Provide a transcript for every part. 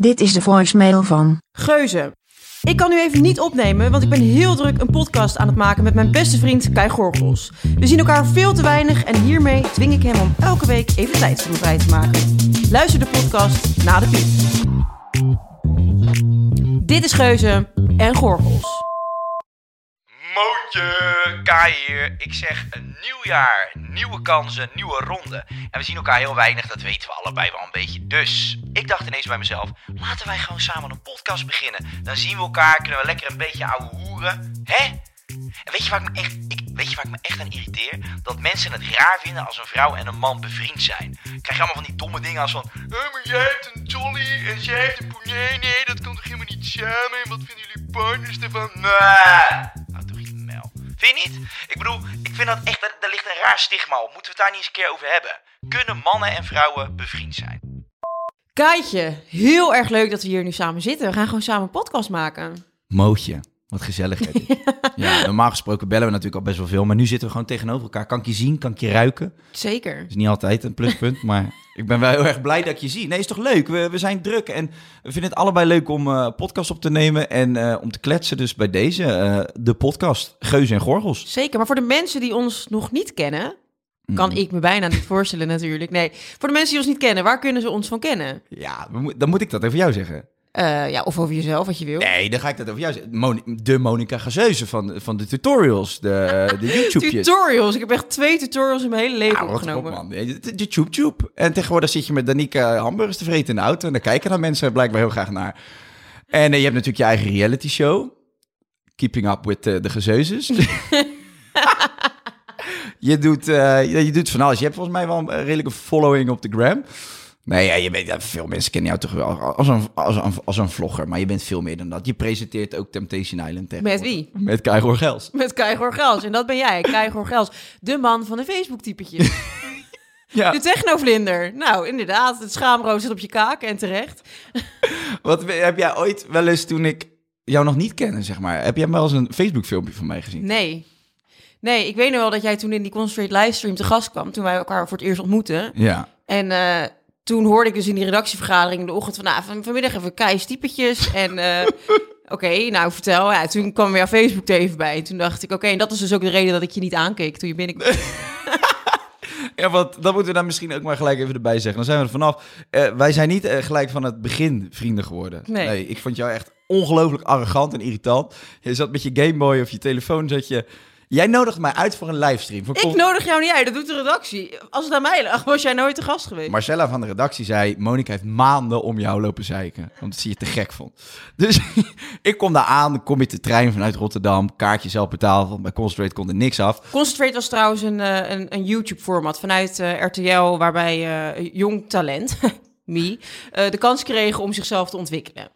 Dit is de voicemail van. Geuze. Ik kan nu even niet opnemen, want ik ben heel druk een podcast aan het maken met mijn beste vriend Kai Gorgels. We zien elkaar veel te weinig en hiermee dwing ik hem om elke week even tijd voor me vrij te maken. Luister de podcast na de piep. Dit is Geuze en Gorgels. Mootje, Kai hier. Ik zeg een nieuw jaar, nieuwe kansen, nieuwe ronde. En we zien elkaar heel weinig, dat weten we allebei wel een beetje. Dus ik dacht ineens bij mezelf, laten wij gewoon samen een podcast beginnen. Dan zien we elkaar, kunnen we lekker een beetje ouwe hoeren. Hè? En weet je, waar ik me echt, ik, weet je me echt aan irriteer? Dat mensen het raar vinden als een vrouw en een man bevriend zijn. Krijg je allemaal van die domme dingen als van... "Eh, maar jij hebt een jolly en zij heeft een poenier. Nee, dat kan toch helemaal niet samen? En wat vinden jullie partners ervan? Nee! Vind je niet? Ik bedoel, ik vind dat echt... Er, ligt een raar stigma op. Moeten we het daar niet eens een keer over hebben? Kunnen mannen en vrouwen bevriend zijn? Kaitje, heel erg leuk dat we hier nu samen zitten. We gaan gewoon samen een podcast maken. Mootje. Wat gezellig. ja, normaal gesproken bellen we natuurlijk al best wel veel. Maar nu zitten we gewoon tegenover elkaar. Kan ik je zien? Kan ik je ruiken? Zeker. is niet altijd een pluspunt, maar ik ben wel heel erg blij dat ik je zie. Nee, is toch leuk? We, we zijn druk en we vinden het allebei leuk om eh podcast op te nemen en eh, om te kletsen. Dus bij deze, eh, de podcast Geuze en Gorgels. Zeker, maar voor de mensen die ons nog niet kennen, kan ik me bijna niet voorstellen natuurlijk. Nee, voor de mensen die ons niet kennen, waar kunnen ze ons van kennen? Ja, dan moet ik dat over jou zeggen. Eh, ja, of over jezelf, wat je wil. Nee, dan ga ik dat over jou zeggen. De Monica Gazeuze van, van de tutorials, de, de YouTube'jes. Tutorials. Ik heb echt twee tutorials in mijn hele leven Ja, wat opgenomen. op, man. De, tube. En tegenwoordig zit je met Danica hamburgers te vreten in de auto. En daar kijken dan mensen blijkbaar heel graag naar. En eh, je hebt natuurlijk je eigen reality show. Keeping up with eh, de gezeuzes. je, doet, je doet van alles. Je hebt volgens mij wel een redelijke following op de gram. Nee, ja, je bent, ja, veel mensen kennen jou toch wel als een, als, een, als een vlogger. Maar je bent veel meer dan dat. Je presenteert ook Temptation Island tegenwoordig. wie? Met Kai Gels. Met Kai Gorgels. En dat ben jij, Kai Gorgels. De man van de Facebook-typetjes. Ja. De technovlinder. Nou, inderdaad. Het schaamrood zit op je kaak en terecht. Wat heb jij ooit wel eens toen ik jou nog niet kende, zeg maar, heb jij wel eens een Facebook filmpje van mij gezien? Nee. Nee, ik weet nog wel dat jij toen in die Concentrate livestream te gast kwam. Toen wij elkaar voor het eerst ontmoetten. Ja. En eh, toen hoorde ik dus in die redactievergadering de ochtend van... Nou, van vanmiddag even kei typetjes. En eh, oké, nou vertel. Ja, toen kwam weer Facebook er even bij. En toen dacht ik, oké, en dat is dus ook de reden dat ik je niet aankeek toen je binnenkwam. Ja, want dat moeten we dan misschien ook maar gelijk even erbij zeggen. Dan zijn we er vanaf. Eh, wij zijn niet eh, gelijk van het begin vrienden geworden. Nee. ik vond jou echt ongelooflijk arrogant en irritant. Je zat met je Gameboy of je telefoon, zat je... Jij nodigde mij uit voor een livestream. Voor Ik Col- nodig jou niet uit, dat doet de redactie. Als het aan mij lag, was jij nooit te gast geweest. Marcella van de redactie zei... Monika heeft maanden om jou lopen zeiken. Omdat ze je te gek vond. Dus ik kom daar aan. Dan kom je de trein vanuit Rotterdam. Kaartje zelf betaald. Want bij Concentrate kon er niks af. Concentrate was trouwens een, eh, een, een YouTube-format vanuit eh, RTL... waarbij eh, jong talent, me, de kans kregen om zichzelf te ontwikkelen.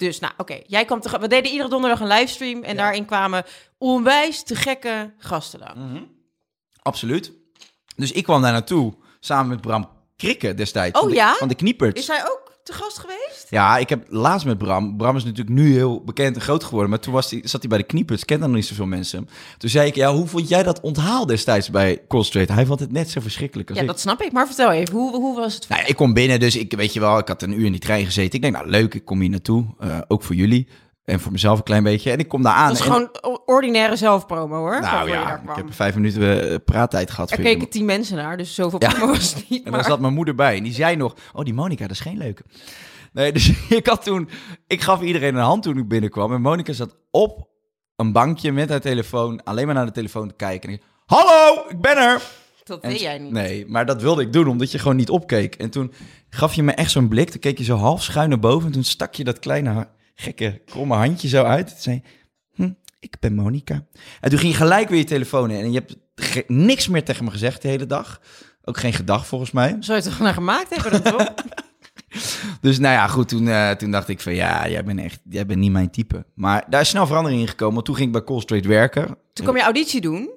Dus nou, oké, jij kwam te We deden iedere donderdag een livestream... en daarin kwamen onwijs te gekke gasten dan. Absoluut. Dus ik kwam daar naartoe. Samen met Bram Krikke destijds. Oh van de, ja? Van de Knieperts. Is hij ook te gast geweest? Ja, ik heb laatst met Bram. Bram is natuurlijk nu heel bekend en groot geworden. Maar toen was hij, zat hij bij de Knieperts. Kende nog niet zoveel mensen. Toen zei ik, ja, hoe vond jij dat onthaal destijds bij Concentrate? Hij vond het net zo verschrikkelijk als Ja, ik. dat snap ik. Maar vertel even, hoe, hoe was het? Nou, ik kom binnen, dus ik weet je wel, ik had een uur in die trein gezeten. Ik denk, nou leuk, ik kom hier naartoe. Eh, ook voor jullie. En voor mezelf een klein beetje. En ik kom daar aan. Dat is en- gewoon ordinaire zelfpromo, hoor. Nou daar ja, ik heb vijf minuten eh, praattijd gehad. Er keken tien mensen naar, dus zoveel Ja. promo was het niet. En dan zat mijn moeder bij. En die zei nog, oh die Monica, dat is geen leuke. Nee, dus ik had toen... Ik gaf iedereen een hand toen ik binnenkwam. En Monica zat op een bankje met haar telefoon. Alleen maar naar de telefoon te kijken. En ik, Hallo, ik ben er! Dat En weet jij niet. Nee, maar dat wilde ik doen, omdat je gewoon niet opkeek. En toen gaf je me echt zo'n blik. Toen keek je zo half schuin naar boven. En toen stak je dat kleine, gekke, kromme handje zo uit. Toen zei hm, ik ben Monica. En toen ging je gelijk weer je telefoon in. En je hebt niks meer tegen me gezegd de hele dag. Ook geen gedag, volgens mij. Zou je het er naar gemaakt hebben, dat toch? Dus nou ja, goed, toen, eh, toen dacht ik van ja, jij bent echt, jij bent niet mijn type. Maar daar is snel verandering in gekomen. want Toen ging ik bij Call Straight werken. Toen kwam je auditie doen.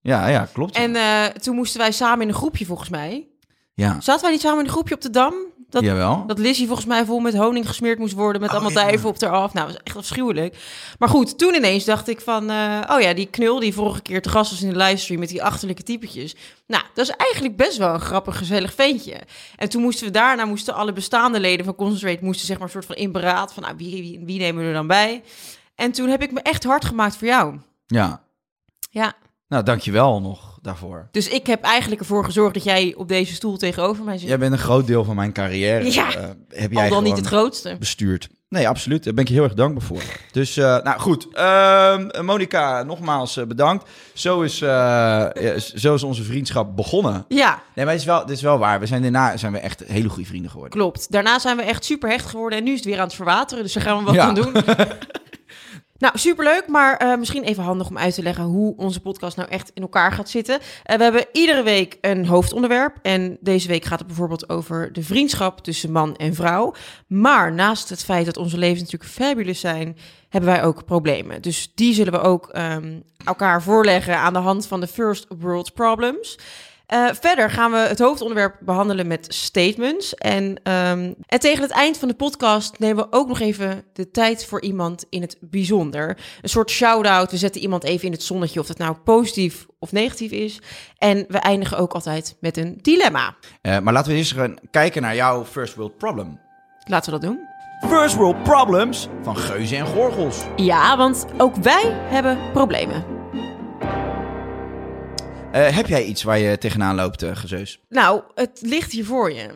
Ja, ja, klopt. En eh, toen moesten wij samen in een groepje, volgens mij. ja, Zaten wij niet samen in een groepje op de Dam? Dat, jawel. dat Lizzie volgens mij vol met honing gesmeerd moest worden. Met Oh, allemaal ja. duiven op eraf. Nou, dat was echt afschuwelijk. Maar goed, toen ineens dacht ik van... eh, oh ja, die knul die vorige keer te gast was in de livestream... met die achterlijke typetjes. Nou, dat is eigenlijk best wel een grappig, gezellig ventje. En toen moesten we daarna... moesten alle bestaande leden van Concentrate... moesten zeg maar een soort van in beraad... van nou, wie, wie, wie nemen we er dan bij? En toen heb ik me echt hard gemaakt voor jou. Ja, Ja, nou dankjewel nog daarvoor. dus ik heb eigenlijk ervoor gezorgd... dat jij op deze stoel tegenover mij zit. Jij bent een groot deel van mijn carrière. Ja. eh, heb jij Al dan niet het grootste. bestuurd. Nee, absoluut. Daar ben ik je heel erg dankbaar voor. Dus, eh, nou goed. Ehm Monika, nogmaals eh, bedankt. Zo is, ja, zo is onze vriendschap begonnen. Ja, Nee, maar het is wel, het is wel waar. We zijn daarna zijn we echt hele goede vrienden geworden. Klopt. Daarna zijn we echt super hecht geworden en nu is het weer aan het verwateren. Dus daar gaan we wat Ja. aan doen. nou, superleuk, maar eh, misschien even handig om uit te leggen hoe onze podcast nou echt in elkaar gaat zitten. Eh, we hebben iedere week een hoofdonderwerp. En deze week gaat het bijvoorbeeld over de vriendschap tussen man en vrouw. Maar naast het feit dat onze levens natuurlijk fabulous zijn, hebben wij ook problemen. Dus die zullen we ook ehm, elkaar voorleggen aan de hand van de First World Problems. Eh, verder gaan we het hoofdonderwerp behandelen met statements. En, ehm, en tegen het eind van de podcast nemen we ook nog even de tijd voor iemand in het bijzonder. Een soort shout-out. We zetten iemand even in het zonnetje, of dat nou positief of negatief is. En we eindigen ook altijd met een dilemma. Eh, maar laten we eerst gaan kijken naar jouw first world problem. Laten we dat doen. First world problems van geuzen en gorgels. Ja, want ook wij hebben problemen. Eh, heb jij iets waar je tegenaan loopt, eh gezeus? Nou, het ligt hier voor je.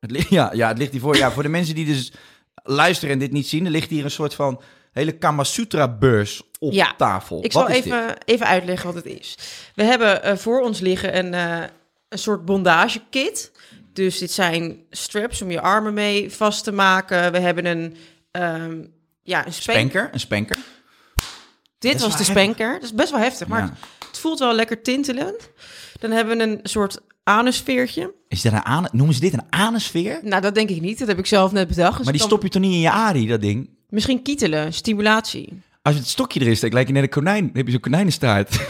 Het ja, ja, het ligt hier voor. Ja, voor de mensen die dus luisteren en dit niet zien, er ligt hier een soort van hele Kama Sutra beurs op Ja, tafel. Ik zal dit? even, even uitleggen wat het is. We hebben eh, voor ons liggen een, een soort bondagekit. Dus dit zijn straps om je armen mee vast te maken. We hebben een, ehm, ja, een spank. Spanker, een spanker. Dit is was de heftig. spanker. Dat is best wel heftig, maar Ja. het, het voelt wel lekker tintelend. Dan hebben we een soort anusveertje. Is dat een ane- Noemen ze dit een anusfeer? Nou, dat denk ik niet. Dat heb ik zelf net bedacht. Dus Maar die het stop je toch niet in je arie, dat ding? Misschien kietelen, stimulatie. Als het stokje erin steekt, lijkt je net een konijn. Dan heb je zo'n konijnenstaart.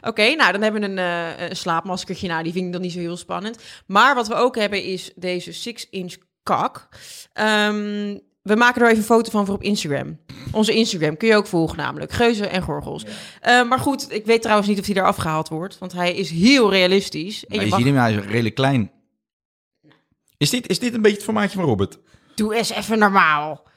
Oké, nou dan hebben we een, eh, een slaapmaskertje. Nou, die vind ik dan niet zo heel spannend. Maar wat we ook hebben is deze 6-inch kak. Ehm, we maken er even een foto van voor op Instagram. Onze Instagram kun je ook volgen namelijk. Geuzen en gorgels. Eh, maar goed, ik weet trouwens niet of hij er afgehaald wordt. Want hij is heel realistisch. En je je mag... ziet hem, hij is redelijk klein. Is dit, is dit een beetje het formaatje van Robert? Doe eens even normaal.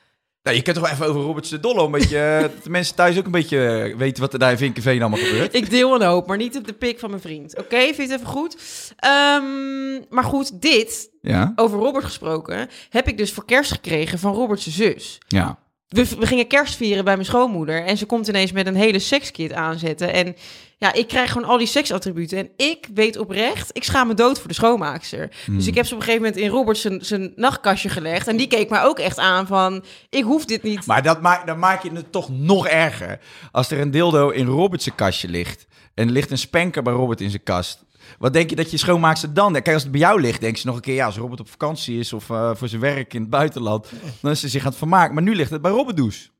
Nou, je kunt toch even over Robert de Dolle, een beetje, eh, dat de mensen thuis ook een beetje eh, weten wat er daar in Vinkenveen allemaal gebeurt. Ik deel een hoop, maar niet op de pik van mijn vriend. Oké, vind je het even goed? Ehm, maar goed, dit, Ja, over Robert gesproken, heb ik dus voor kerst gekregen van Robert's zus. ja. we, we gingen kerst vieren bij mijn schoonmoeder. En ze komt ineens met een hele sekskit aanzetten. En ja, ik krijg gewoon al die seksattributen. En ik weet oprecht, ik schaam me dood voor de schoonmaakster. Dus ik heb ze op een gegeven moment in Robert zijn, nachtkastje gelegd. En die keek mij ook echt aan van, ik hoef dit niet. Maar dat maakt, dan maak je het toch nog erger. Als er een dildo in Robert's kastje ligt. En er ligt een spanker bij Robert in zijn kast. Wat denk je dat je schoonmaakster dan... Kijk, als het bij jou ligt, denk je nog een keer... Ja, als Robert op vakantie is of eh, voor zijn werk in het buitenland... dan is ze zich aan het vermaken. Maar nu ligt het bij Robert Does.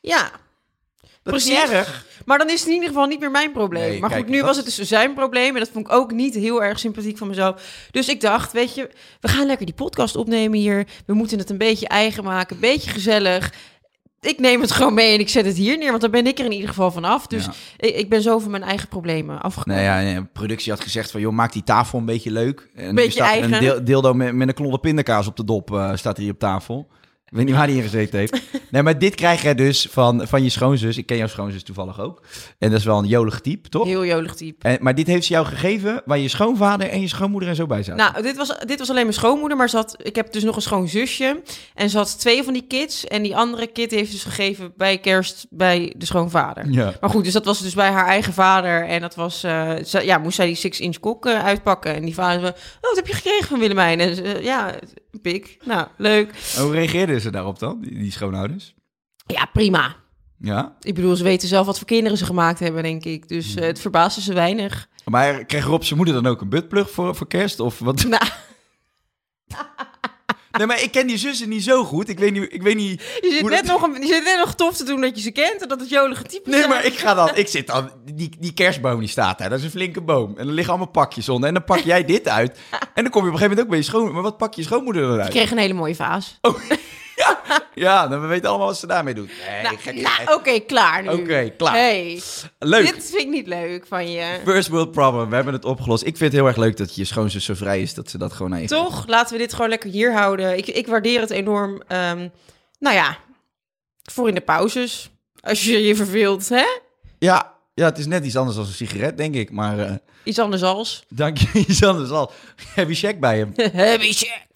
Ja, Dat is Precies. niet erg. maar dan is het in ieder geval niet meer mijn probleem. Nee, maar kijk, goed, nu dat was het dus zijn probleem. En dat vond ik ook niet heel erg sympathiek van mezelf. Dus ik dacht, weet je, we gaan lekker die podcast opnemen hier. We moeten het een beetje eigen maken, een beetje gezellig. Ik neem het gewoon mee en ik zet het hier neer, want dan ben ik er in ieder geval vanaf. Dus Ja. ik, ik ben zo van mijn eigen problemen afgekomen. Nee, ja, productie had gezegd van... joh, maak die tafel een beetje leuk. En Beetje staat eigen. Een deel- dildo met, met een klodder pindakaas op de dop eh, staat hier op tafel. Ik weet niet waar die in gezeten heeft. Nee, maar dit krijg jij dus van, van je schoonzus. Ik ken jouw schoonzus toevallig ook. En dat is wel een jolig type, toch? Heel jolig type. En, maar dit heeft ze jou gegeven waar je schoonvader en je schoonmoeder en zo bij zaten. Nou, dit was, dit was alleen mijn schoonmoeder, maar had, ik heb dus nog een schoonzusje. En ze had twee van die kids. En die andere kid heeft dus gegeven bij kerst bij de schoonvader. ja. Maar goed, dus dat was dus bij haar eigen vader. En dat was, eh, ze- ja, moest zij die six-inch kok eh, uitpakken. En die vader zei, oh, wat heb je gekregen van Willemijn? En ja, een pik. Nou, leuk. Hoe reageerden ze daarop dan, die, die schoonouders? Ja, prima. Ja. Ik bedoel, ze weten zelf wat voor kinderen ze gemaakt hebben, denk ik. Dus eh, het verbaasde ze weinig. Maar kreeg Rob zijn moeder dan ook een buttplug voor, voor kerst? Of wat? Nou, Nee, maar ik ken die zussen niet zo goed. Ik weet niet... Ik weet niet Je zit, net dat- nog een, je zit net nog tof te doen dat je ze kent en dat het jolige type Nee, zijn. maar ik ga dan... Ik zit dan... Die, die kerstboom die staat daar. Dat is een flinke boom. En er liggen allemaal pakjes onder. En dan pak jij dit uit. En dan kom je op een gegeven moment ook bij je schoon... Maar wat pak je schoonmoeder Ik eruit? kreeg een hele mooie vaas. Ja, dan we weten allemaal wat ze daarmee doet. Nee, nou, nou, oké, klaar nu. Oké, klaar. Hey, Leuk. dit vind ik niet leuk van je. First world problem. We hebben het opgelost. Ik vind het heel erg leuk dat je schoonzus zo vrij is dat ze dat gewoon geeft. Toch? Laten we dit gewoon lekker hier houden. Ik, ik waardeer het enorm. Ehm, nou ja, voor in de pauzes. Als je je verveelt, hè? Ja, ja, het is net iets anders dan een sigaret, denk ik. Maar eh, Iets anders als. dank je, iets anders al. Heb je check bij hem? Heavy check.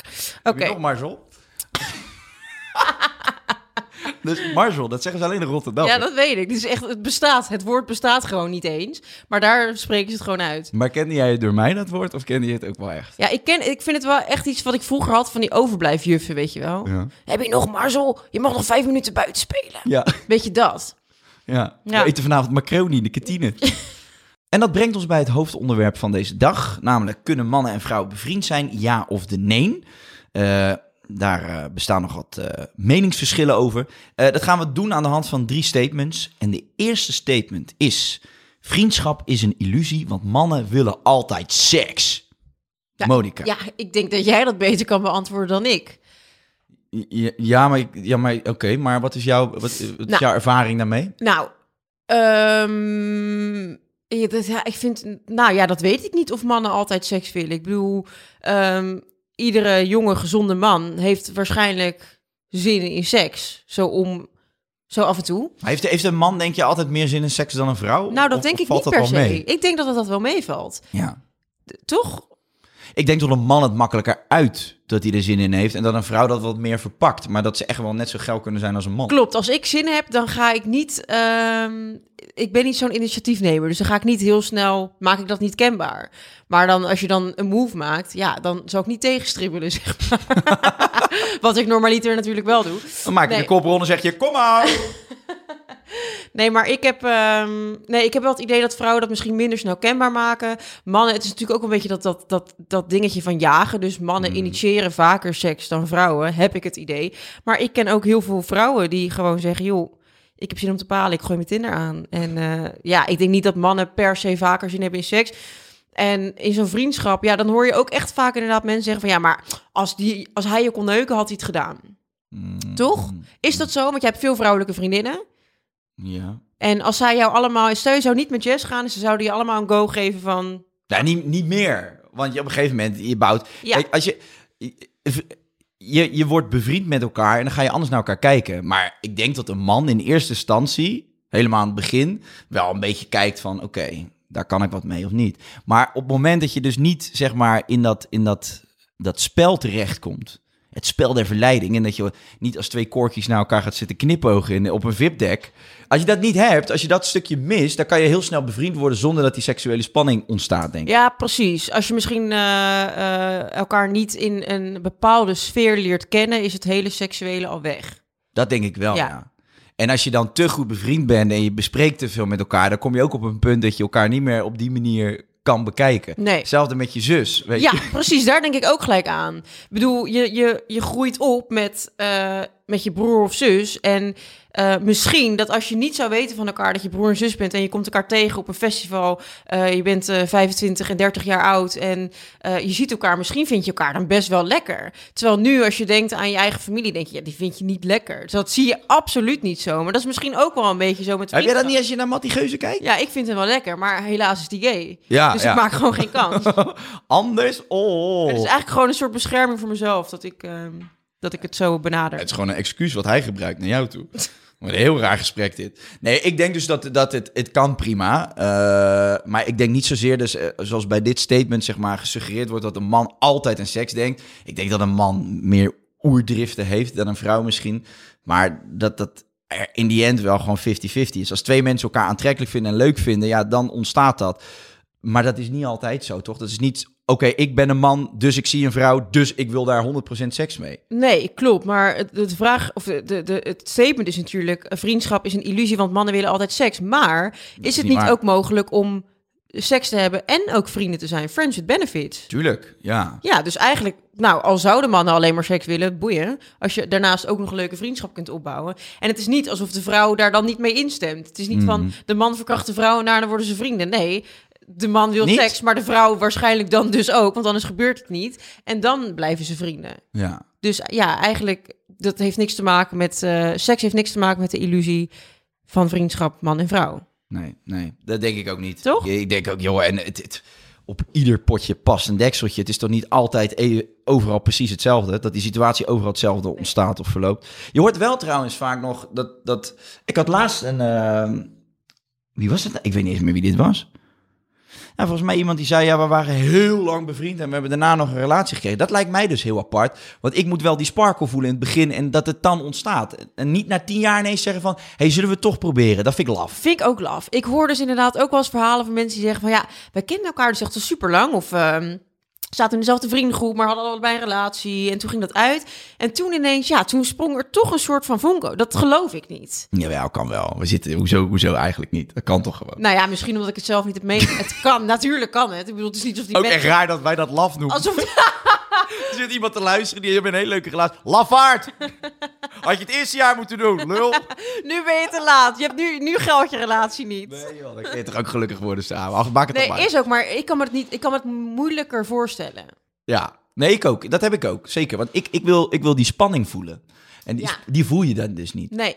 Oké. Je nog Marcel? Dus Marcel, dat zeggen ze alleen in Rotterdam. Ja, dat weet ik. Het, is echt, het bestaat. Het woord bestaat gewoon niet eens. Maar daar spreken ze het gewoon uit. Maar kende jij het door mij, dat woord? Of kende je het ook wel echt? Ja, ik, ken, ik vind het wel echt iets wat ik vroeger had van die overblijfjuffen, weet je wel. Ja. Heb je nog Marzel? Je mag nog vijf minuten buiten spelen. Ja, Weet je dat? ja. Ja. We eten vanavond macaroni in de kantine. en dat brengt ons bij het hoofdonderwerp van deze dag. Namelijk, kunnen mannen en vrouwen bevriend zijn? Ja of de nee? Eh, daar eh, bestaan nog wat eh, meningsverschillen over. Eh, dat gaan we doen aan de hand van drie statements. En de eerste statement is... Vriendschap is een illusie, want mannen willen altijd seks. Ja, Monica. Ja, ik denk dat jij dat beter kan beantwoorden dan ik. Ja, maar, ik- ja, maar oké, maar wat is, jouw, wat, wat is Nou. jouw ervaring daarmee? Nou, ehm, ja, dat, ja, ik vind, nou ja, dat weet ik niet of mannen altijd seks willen. Ik bedoel, ehm, iedere jonge gezonde man heeft waarschijnlijk zin in seks. Zo om, zo af en toe. Heeft, heeft een man, denk je, altijd meer zin in seks dan een vrouw? Nou, dat Of- denk of ik valt niet per se. mee? Ik denk dat dat, dat wel meevalt. Ja. Toch? Ik denk dat een man het makkelijker uit dat hij er zin in heeft. En dat een vrouw dat wat meer verpakt. Maar dat ze echt wel net zo geil kunnen zijn als een man. Klopt, als ik zin heb, dan ga ik niet. ehm, ik ben niet zo'n initiatiefnemer, dus dan ga ik niet heel snel. Maak ik dat niet kenbaar. Maar dan, als je dan een move maakt, ja, dan zou ik niet tegenstribbelen, zeg maar. Wat ik normaliter natuurlijk wel doe. Dan maak je Nee. de kop rond en zeg je, kom maar. Nee, maar ik heb, ehm, nee, ik heb wel het idee dat vrouwen dat misschien minder snel kenbaar maken. Mannen, het is natuurlijk ook een beetje dat, dat, dat, dat dingetje van jagen. Dus mannen Hmm. initiëren vaker seks dan vrouwen, heb ik het idee. Maar ik ken ook heel veel vrouwen die gewoon zeggen, joh, ik heb zin om te palen, ik gooi mijn Tinder aan. En eh, ja, ik denk niet dat mannen per se vaker zin hebben in seks. En in zo'n vriendschap, ja, dan hoor je ook echt vaak inderdaad mensen zeggen van... ja, maar als, die, als hij je kon neuken, had hij het gedaan. Mm, Toch? Is dat zo? Want je hebt veel vrouwelijke vriendinnen. Ja. En als zij jou allemaal... Stel je zou niet met Jess gaan... ze zouden je allemaal een go geven van... Ja, niet, niet meer. Want je op een gegeven moment, je bouwt... Ja. Kijk, als je, je... Je wordt bevriend met elkaar en dan ga je anders naar elkaar kijken. Maar ik denk dat een man in eerste instantie, helemaal aan het begin, wel een beetje kijkt van... Oké, daar kan ik wat mee of niet. Maar op het moment dat je dus niet, zeg maar, in dat, in dat, dat spel terechtkomt... Het spel der verleiding. En dat je niet als twee korkjes naar elkaar gaat zitten knipogen in, op een VIP-deck. Als je dat niet hebt, als je dat stukje mist... dan kan je heel snel bevriend worden zonder dat die seksuele spanning ontstaat, denk ik. Ja, precies. Als je misschien eh, eh, elkaar niet in een bepaalde sfeer leert kennen... is het hele seksuele al weg. Dat denk ik wel, Ja. ja. En als je dan te goed bevriend bent en je bespreekt te veel met elkaar... dan kom je ook op een punt dat je elkaar niet meer op die manier kan bekijken. Nee. Hetzelfde met je zus, weet Ja, je. precies. Daar denk ik ook gelijk aan. Ik bedoel, je, je, je groeit op met, eh, met je broer of zus. En eh, misschien dat als je niet zou weten van elkaar dat je broer en zus bent... en je komt elkaar tegen op een festival... eh, je bent eh 25 en 30 jaar oud en eh, je ziet elkaar... misschien vind je elkaar dan best wel lekker. Terwijl nu als je denkt aan je eigen familie... denk je, ja, die vind je niet lekker. Dus dat zie je absoluut niet zo. Maar dat is misschien ook wel een beetje zo met Heb jij dat niet als je naar Mattie Geuze kijkt? Ja, ik vind hem wel lekker, maar helaas is die gay. Ja, dus ja. ik maak gewoon geen kans. Anders? Oh. Het is eigenlijk gewoon een soort bescherming voor mezelf dat ik, ehm, dat ik het zo benader. Het is gewoon een excuus wat hij gebruikt naar jou toe. Een heel raar gesprek dit. Nee, ik denk dus dat, dat het, het kan prima. Eh, maar ik denk niet zozeer, dus, eh, zoals bij dit statement zeg maar, gesuggereerd wordt... dat een man altijd aan seks denkt. Ik denk dat een man meer oerdriften heeft dan een vrouw misschien. Maar dat dat in die end wel gewoon 50-50 is. Als twee mensen elkaar aantrekkelijk vinden en leuk vinden... ja, dan ontstaat dat. Maar dat is niet altijd zo, toch? Dat is niet... Oké, ik ben een man, dus ik zie een vrouw... dus ik wil daar 100% seks mee. Nee, klopt. Maar het, de vraag, of de, de, het statement is natuurlijk: vriendschap is een illusie, want mannen willen altijd seks. Maar is, het niet ook mogelijk om seks te hebben en ook vrienden te zijn. Friends with benefits. Tuurlijk, ja. Ja, dus eigenlijk, nou, al zouden mannen alleen maar seks willen, boeien. Als je daarnaast ook nog een leuke vriendschap kunt opbouwen. En het is niet alsof de vrouw daar dan niet mee instemt. Het is niet van de man verkracht de vrouw en daarna worden ze vrienden. Nee, de man wil Niet? seks, maar de vrouw waarschijnlijk dan dus ook, want anders gebeurt het niet. En dan blijven ze vrienden. ja. Dus ja, eigenlijk, dat heeft niks te maken met, eh, seks heeft niks te maken met de illusie van vriendschap man en vrouw. Nee, nee, dat denk ik ook niet. Toch? Ik denk ook, joh, en het, het- op ieder potje past een dekseltje. Het is toch niet altijd e- overal precies hetzelfde? Dat die situatie overal hetzelfde ontstaat of verloopt. Je hoort wel trouwens vaak nog dat... dat ik had laatst een... ehm, wie was het? Ik weet niet eens meer wie dit was. Ja, volgens mij iemand die zei, ja, we waren heel lang bevriend en we hebben daarna nog een relatie gekregen. Dat lijkt mij dus heel apart, want ik moet wel die sparkle voelen in het begin en dat het dan ontstaat. En niet na tien jaar ineens zeggen van, hey, zullen we toch proberen? Dat vind ik laf. Vind ik ook laf. Ik hoor dus inderdaad ook wel eens verhalen van mensen die zeggen van ja, wij kennen elkaar dus echt al super lang. Of ehm, zaten in dezelfde vriendengroep, maar hadden allebei een relatie. En toen ging dat uit. En toen ineens, ja, toen sprong er toch een soort van vonko. Dat geloof ik niet. Jawel, kan wel. We zitten, hoezo, hoezo eigenlijk niet? Dat kan toch gewoon. Nou ja, misschien omdat ik het zelf niet heb mee. Het kan, natuurlijk kan het. Ik bedoel, het is niet alsof die Ook mensen- echt raar dat wij dat laf noemen. Alsof, Er zit iemand te luisteren die heeft een hele leuke relatie. Lafaard! Had je het eerste jaar moeten doen, lul. nu ben je te laat. Je hebt nu, nu geldt je relatie niet. Nee joh, dan kun je toch ook gelukkig worden samen. Ach, maak het Nee, toch maar. is ook, maar ik kan me het niet. Ik kan me het moeilijker voorstellen. Ja, nee, ik ook. Dat heb ik ook, zeker. Want ik, ik, wil, ik wil die spanning voelen. En die, Ja. die voel je dan dus niet. Nee.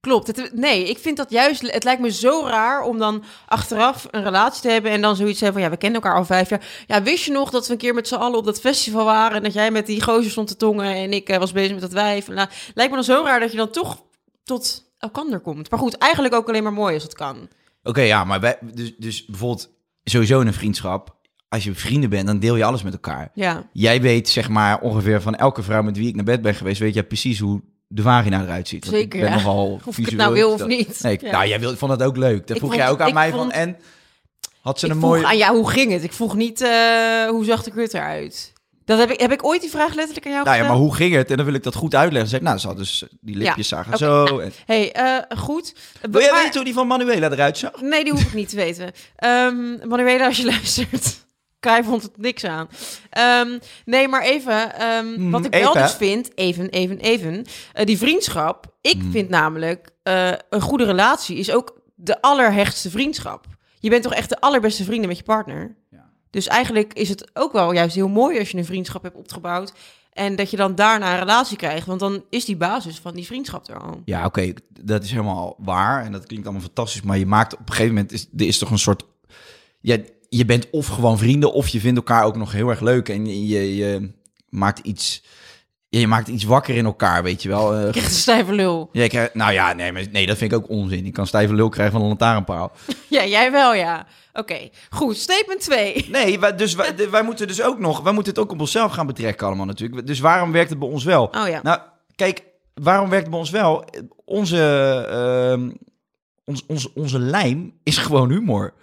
Klopt. Het, nee, ik vind dat juist. Het lijkt me zo raar om dan achteraf een relatie te hebben en dan zoiets te hebben van ja, we kennen elkaar al vijf jaar. Ja, wist je nog dat we een keer met z'n allen op dat festival waren en dat jij met die gozer stond te tongen en ik eh, was bezig met dat wijf. Nou, lijkt me dan zo raar dat je dan toch tot elkander komt. Maar goed, eigenlijk ook alleen maar mooi als het kan. Oké, ja, maar wij, dus, dus bijvoorbeeld sowieso in een vriendschap. Als je vrienden bent, dan deel je alles met elkaar. Ja. Jij weet zeg maar ongeveer van elke vrouw met wie ik naar bed ben geweest, weet jij precies hoe de vagina eruit ziet. Zeker, Ik ben ja. nogal Of ik het visueel nou wil of niet. Nee, ik- Ja. nou, jij wil, vond dat ook leuk. Dat Ik vroeg vond- jij ook aan mij vond- van, en had ze Ik een mooie... aan jou, hoe ging het? Ik vroeg niet eh, hoe zag de kut eruit. Dat heb ik, heb ik ooit die vraag letterlijk aan jou Nou ja, maar hoe ging het? En dan wil ik dat goed uitleggen. Zeg nou, ze had dus die lipjes zagen zo. En... hey, eh, goed. Wil jij Maar- weten hoe die van Manuela eruit zag? Nee, die hoef ik niet te weten. Ehm Manuela, als je luistert. Kai vond het niks aan. Ehm, nee, maar even. ehm, wat ik wel Mhm, dus vind, even, even, even. eh, die vriendschap. Ik Mhm. vind namelijk eh, een goede relatie is ook de allerhechtste vriendschap. Je bent toch echt de allerbeste vrienden met je partner. Ja. Dus eigenlijk is het ook wel juist heel mooi als je een vriendschap hebt opgebouwd. En dat je dan daarna een relatie krijgt. Want dan is die basis van die vriendschap er al. Ja, oké, dat is helemaal waar. En dat klinkt allemaal fantastisch. Maar je maakt op een gegeven moment... Is, er is toch een soort... Ja, je bent of gewoon vrienden... of je vindt elkaar ook nog heel erg leuk. En je, je, je maakt iets... ja, Je maakt iets wakker in elkaar, weet je wel. Eh, Ik krijg een stijve lul. ja, nou ja, nee, maar, nee, dat vind ik ook onzin. Ik kan stijve lul krijgen van een lantaarnpaal. Ja, jij wel, ja. Oké, goed. Statement 2. Nee, wij, dus wij, moeten dus ook nog... Wij moeten het ook op onszelf gaan betrekken allemaal natuurlijk. Dus waarom werkt het bij ons wel? Oh ja. Nou, kijk, waarom werkt het bij ons wel? Onze, ehm, ons, ons, onze lijm is gewoon humor.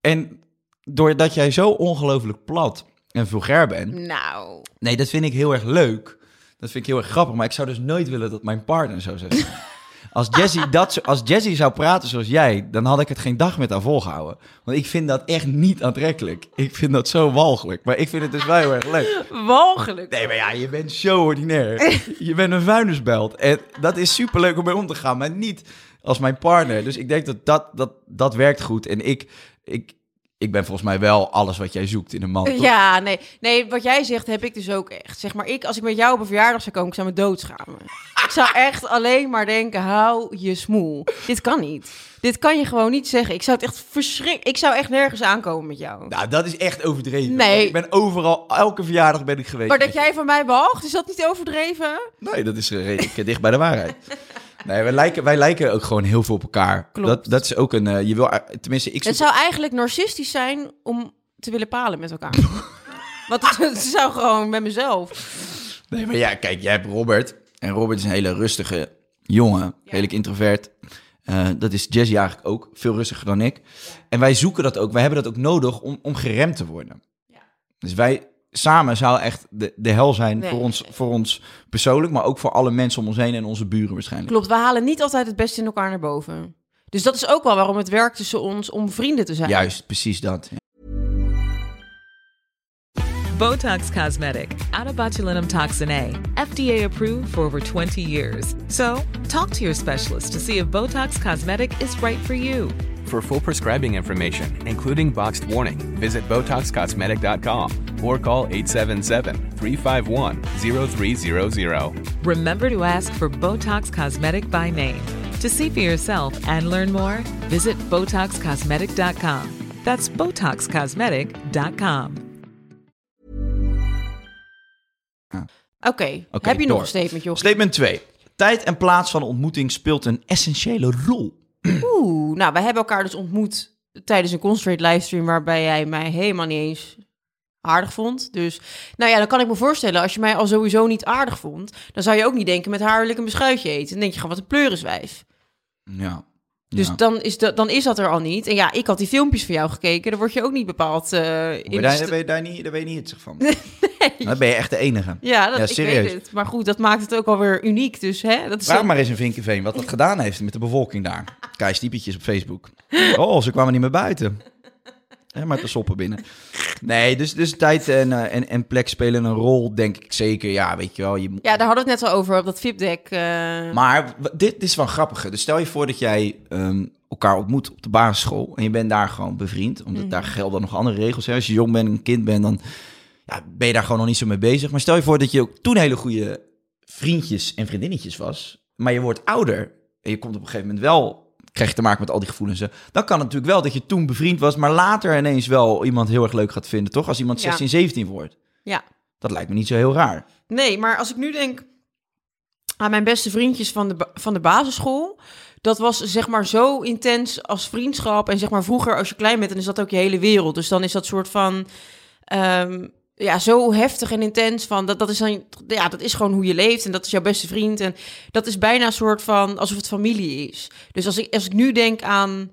En doordat jij zo ongelooflijk plat en vulgair bent... Nou, Nee, dat vind ik heel erg leuk. Dat vind ik heel erg grappig. Maar ik zou dus nooit willen dat mijn partner zo zijn. Als Jessie, dat, als Jessie zou praten zoals jij, dan had ik het geen dag met haar volgehouden. Want ik vind dat echt niet aantrekkelijk. Ik vind dat zo walgelijk. Maar ik vind het dus wel heel erg leuk. walgelijk. Nee, maar ja, je bent zo ordinair. Je bent een vuilnisbelt. En dat is superleuk om mee om te gaan, maar niet als mijn partner. Dus ik denk dat dat, dat, dat werkt goed. En ik, ik, ik ben volgens mij wel alles wat jij zoekt in een man. toch? Ja, nee. Nee, wat jij zegt heb ik dus ook echt. Zeg maar, ik, als ik met jou op een verjaardag zou komen, ik zou me doodschamen. ik zou echt alleen maar denken, hou je smoel. Dit kan niet. Dit kan je gewoon niet zeggen. Ik zou het echt verschrik. Ik zou echt nergens aankomen met jou. Nou, dat is echt overdreven. Nee. Ik ben overal, elke verjaardag ben ik geweest. maar dat jij van mij behaagt, is dat niet overdreven? Nee, dat is eh, redelijk dicht bij de waarheid. Nee, wij lijken, wij lijken ook gewoon heel veel op elkaar. Klopt. Dat, dat is ook een, eh, je wil, tenminste, ik Het zou eigenlijk narcistisch zijn om te willen palen met elkaar. Want het, het zou gewoon met mezelf. Nee, maar ja, kijk, jij hebt Robert. En Robert is een hele rustige jongen. Redelijk introvert. Eh, dat is Jessie eigenlijk ook. Veel rustiger dan ik. En wij zoeken dat ook. Wij hebben dat ook nodig om, om geremd te worden. Dus wij samen zou echt de, de hel zijn Nee. voor, ons, voor ons persoonlijk. Maar ook voor alle mensen om ons heen en onze buren waarschijnlijk. Klopt, we halen niet altijd het beste in elkaar naar boven. Dus dat is ook wel waarom het werkt tussen ons om vrienden te zijn. Juist, precies dat. Botox Cosmetic, out of botulinum toxin A, FDA approved for over 20 years. So, talk to your specialist to see if Botox Cosmetic is right for you. For full prescribing information, including boxed warning, visit BotoxCosmetic.com or call 877-351-0300. Remember to ask for Botox Cosmetic by name. To see for yourself and learn more, visit BotoxCosmetic.com. That's BotoxCosmetic.com. Oké, Oké, heb je nog een statement, joh? Statement 2. Tijd en plaats van ontmoeting speelt een essentiële rol. Oeh, nou, wij hebben elkaar dus ontmoet tijdens een Concentrate livestream waarbij jij mij helemaal niet eens aardig vond. Dus, nou ja, dan kan ik me voorstellen, als je mij al sowieso niet aardig vond, dan zou je ook niet denken met haar wil ik een beschuitje eten. Dan denk je gewoon, wat een pleuriswijf. Ja. Dus Ja. dan, is dat, dan is dat er al niet. En ja, ik had die filmpjes van jou gekeken, daar word je ook niet bepaald eh, in daar, daar ben je daar niet, daar ben je niet hitsig van. Dan ben je echt de enige. Ja, dat, Ja, ik serieus. weet het. Maar goed, dat maakt het ook alweer uniek. Dus hè, dat is Vraag maar eens in Vinkenveen wat dat gedaan heeft met de bevolking daar. Kijk, stiepetjes op Facebook. Oh, ze kwamen niet meer buiten. Hè, maar te soppen binnen. Nee, dus, dus tijd en, eh, en, en plek spelen een rol, denk ik zeker. Ja, weet je wel. Je. Ja, daar hadden we het net al over op dat VIP-deck. eh, Maar dit, dit is wel grappig. Dus stel je voor dat jij ehm, elkaar ontmoet op de basisschool. En je bent daar gewoon bevriend. Omdat daar gelden nog andere regels. Hè. Als je jong bent, een kind bent, dan ja, ben je daar gewoon nog niet zo mee bezig. Maar stel je voor dat je ook toen hele goede vriendjes en vriendinnetjes was. Maar je wordt ouder. En je komt op een gegeven moment wel krijg je te maken met al die gevoelens. Dan kan het natuurlijk wel dat je toen bevriend was, maar later ineens wel iemand heel erg leuk gaat vinden, toch? Als iemand Ja. 16, 17 wordt. ja. Dat lijkt me niet zo heel raar. Nee, maar als ik nu denk aan mijn beste vriendjes van de, van de basisschool. Dat was zeg maar zo intens als vriendschap. En zeg maar vroeger als je klein bent, dan is dat ook je hele wereld. Dus dan is dat soort van... ehm, ja, zo heftig en intens van... Dat, dat, is dan, ja, dat is gewoon hoe je leeft en dat is jouw beste vriend. En dat is bijna een soort van... alsof het familie is. Dus als ik, als ik nu denk aan